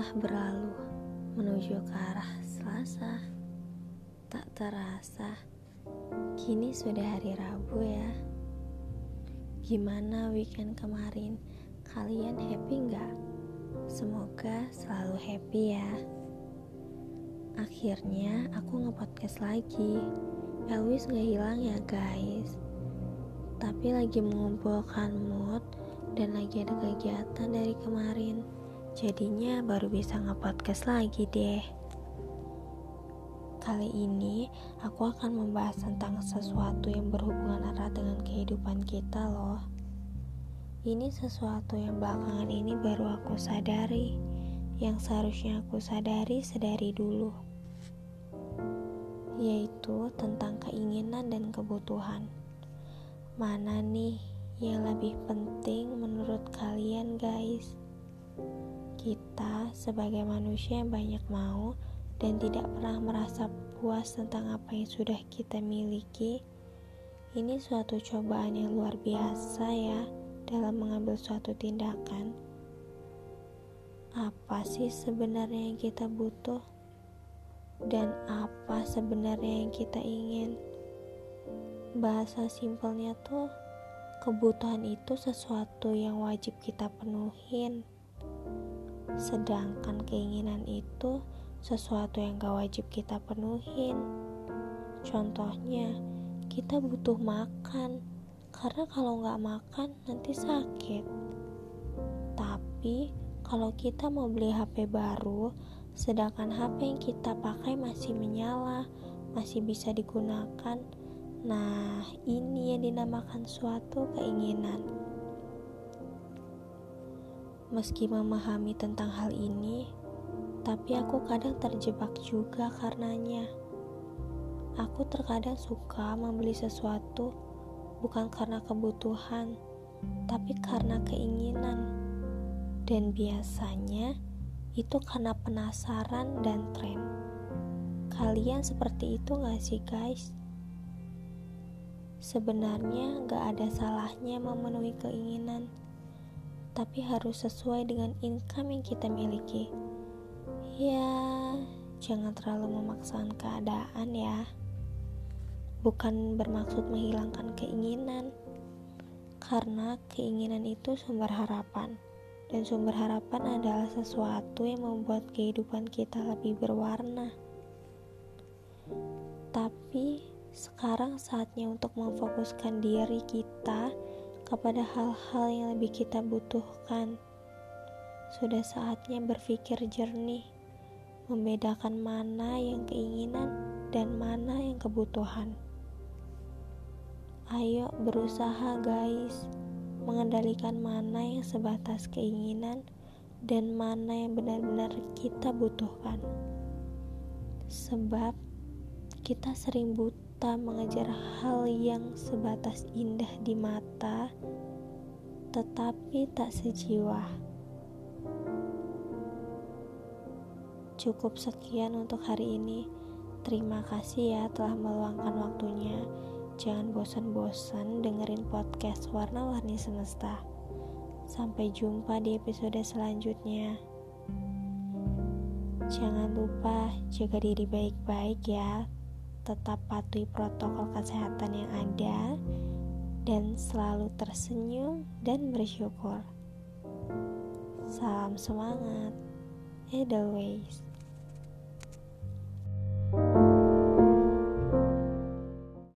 telah berlalu menuju ke arah Selasa. Tak terasa, kini sudah hari Rabu ya. Gimana weekend kemarin? Kalian happy nggak? Semoga selalu happy ya. Akhirnya aku ngepodcast lagi. Elvis gak hilang ya guys. Tapi lagi mengumpulkan mood dan lagi ada kegiatan dari kemarin. Jadinya baru bisa ngepodcast lagi deh. Kali ini aku akan membahas tentang sesuatu yang berhubungan erat dengan kehidupan kita loh. Ini sesuatu yang belakangan ini baru aku sadari, yang seharusnya aku sadari sedari dulu. Yaitu tentang keinginan dan kebutuhan. Mana nih yang lebih penting menurut kalian guys? Kita sebagai manusia yang banyak mau dan tidak pernah merasa puas tentang apa yang sudah kita miliki, ini suatu cobaan yang luar biasa ya dalam mengambil suatu tindakan. Apa sih sebenarnya yang kita butuh? Dan apa sebenarnya yang kita ingin? Bahasa simpelnya tuh, kebutuhan itu sesuatu yang wajib kita penuhin Sedangkan keinginan itu sesuatu yang gak wajib kita penuhin. Contohnya, kita butuh makan, karena kalau gak makan nanti sakit. Tapi, kalau kita mau beli HP baru, sedangkan HP yang kita pakai masih menyala, masih bisa digunakan, nah ini yang dinamakan suatu keinginan. Meski memahami tentang hal ini, tapi aku kadang terjebak juga karenanya. Aku terkadang suka membeli sesuatu bukan karena kebutuhan, tapi karena keinginan. Dan biasanya itu karena penasaran dan tren. Kalian seperti itu gak sih guys? Sebenarnya gak ada salahnya memenuhi keinginan tapi harus sesuai dengan income yang kita miliki. Ya, jangan terlalu memaksakan keadaan ya. Bukan bermaksud menghilangkan keinginan, karena keinginan itu sumber harapan, dan sumber harapan adalah sesuatu yang membuat kehidupan kita lebih berwarna. Tapi sekarang saatnya untuk memfokuskan diri kita kepada hal-hal yang lebih kita butuhkan. Sudah saatnya berpikir jernih, membedakan mana yang keinginan dan mana yang kebutuhan. Ayo berusaha guys, mengendalikan mana yang sebatas keinginan dan mana yang benar-benar kita butuhkan. Sebab kita sering butuh kita mengejar hal yang sebatas indah di mata, tetapi tak sejiwa. Cukup sekian untuk hari ini. Terima kasih ya telah meluangkan waktunya. Jangan bosan-bosan dengerin podcast Warna-Warni Semesta. Sampai jumpa di episode selanjutnya. Jangan lupa jaga diri baik-baik ya tetap patuhi protokol kesehatan yang ada dan selalu tersenyum dan bersyukur. Salam semangat, Edelweiss.